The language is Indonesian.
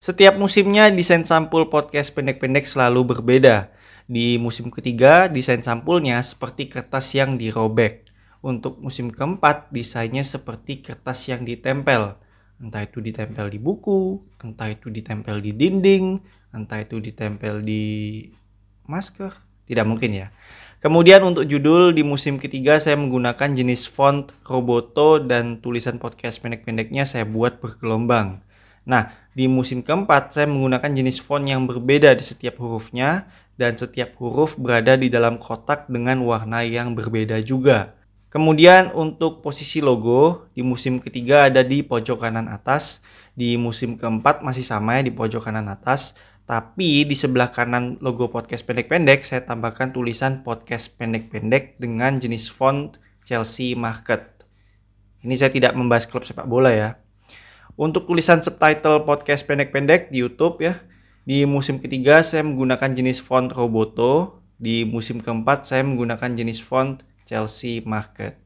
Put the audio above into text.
Setiap musimnya desain sampul podcast pendek-pendek selalu berbeda. Di musim ketiga, desain sampulnya seperti kertas yang dirobek. Untuk musim keempat, desainnya seperti kertas yang ditempel. Entah itu ditempel di buku, entah itu ditempel di dinding, entah itu ditempel di masker. Tidak mungkin ya. Kemudian untuk judul di musim ketiga saya menggunakan jenis font Roboto dan tulisan podcast pendek-pendeknya saya buat bergelombang. Nah, di musim keempat saya menggunakan jenis font yang berbeda di setiap hurufnya dan setiap huruf berada di dalam kotak dengan warna yang berbeda juga. Kemudian untuk posisi logo di musim ketiga ada di pojok kanan atas, di musim keempat masih sama ya di pojok kanan atas, tapi di sebelah kanan logo podcast pendek-pendek saya tambahkan tulisan podcast pendek-pendek dengan jenis font Chelsea Market. Ini saya tidak membahas klub sepak bola ya. Untuk tulisan subtitle podcast pendek-pendek di YouTube ya, di musim ketiga saya menggunakan jenis font Roboto, di musim keempat saya menggunakan jenis font Chelsea Market.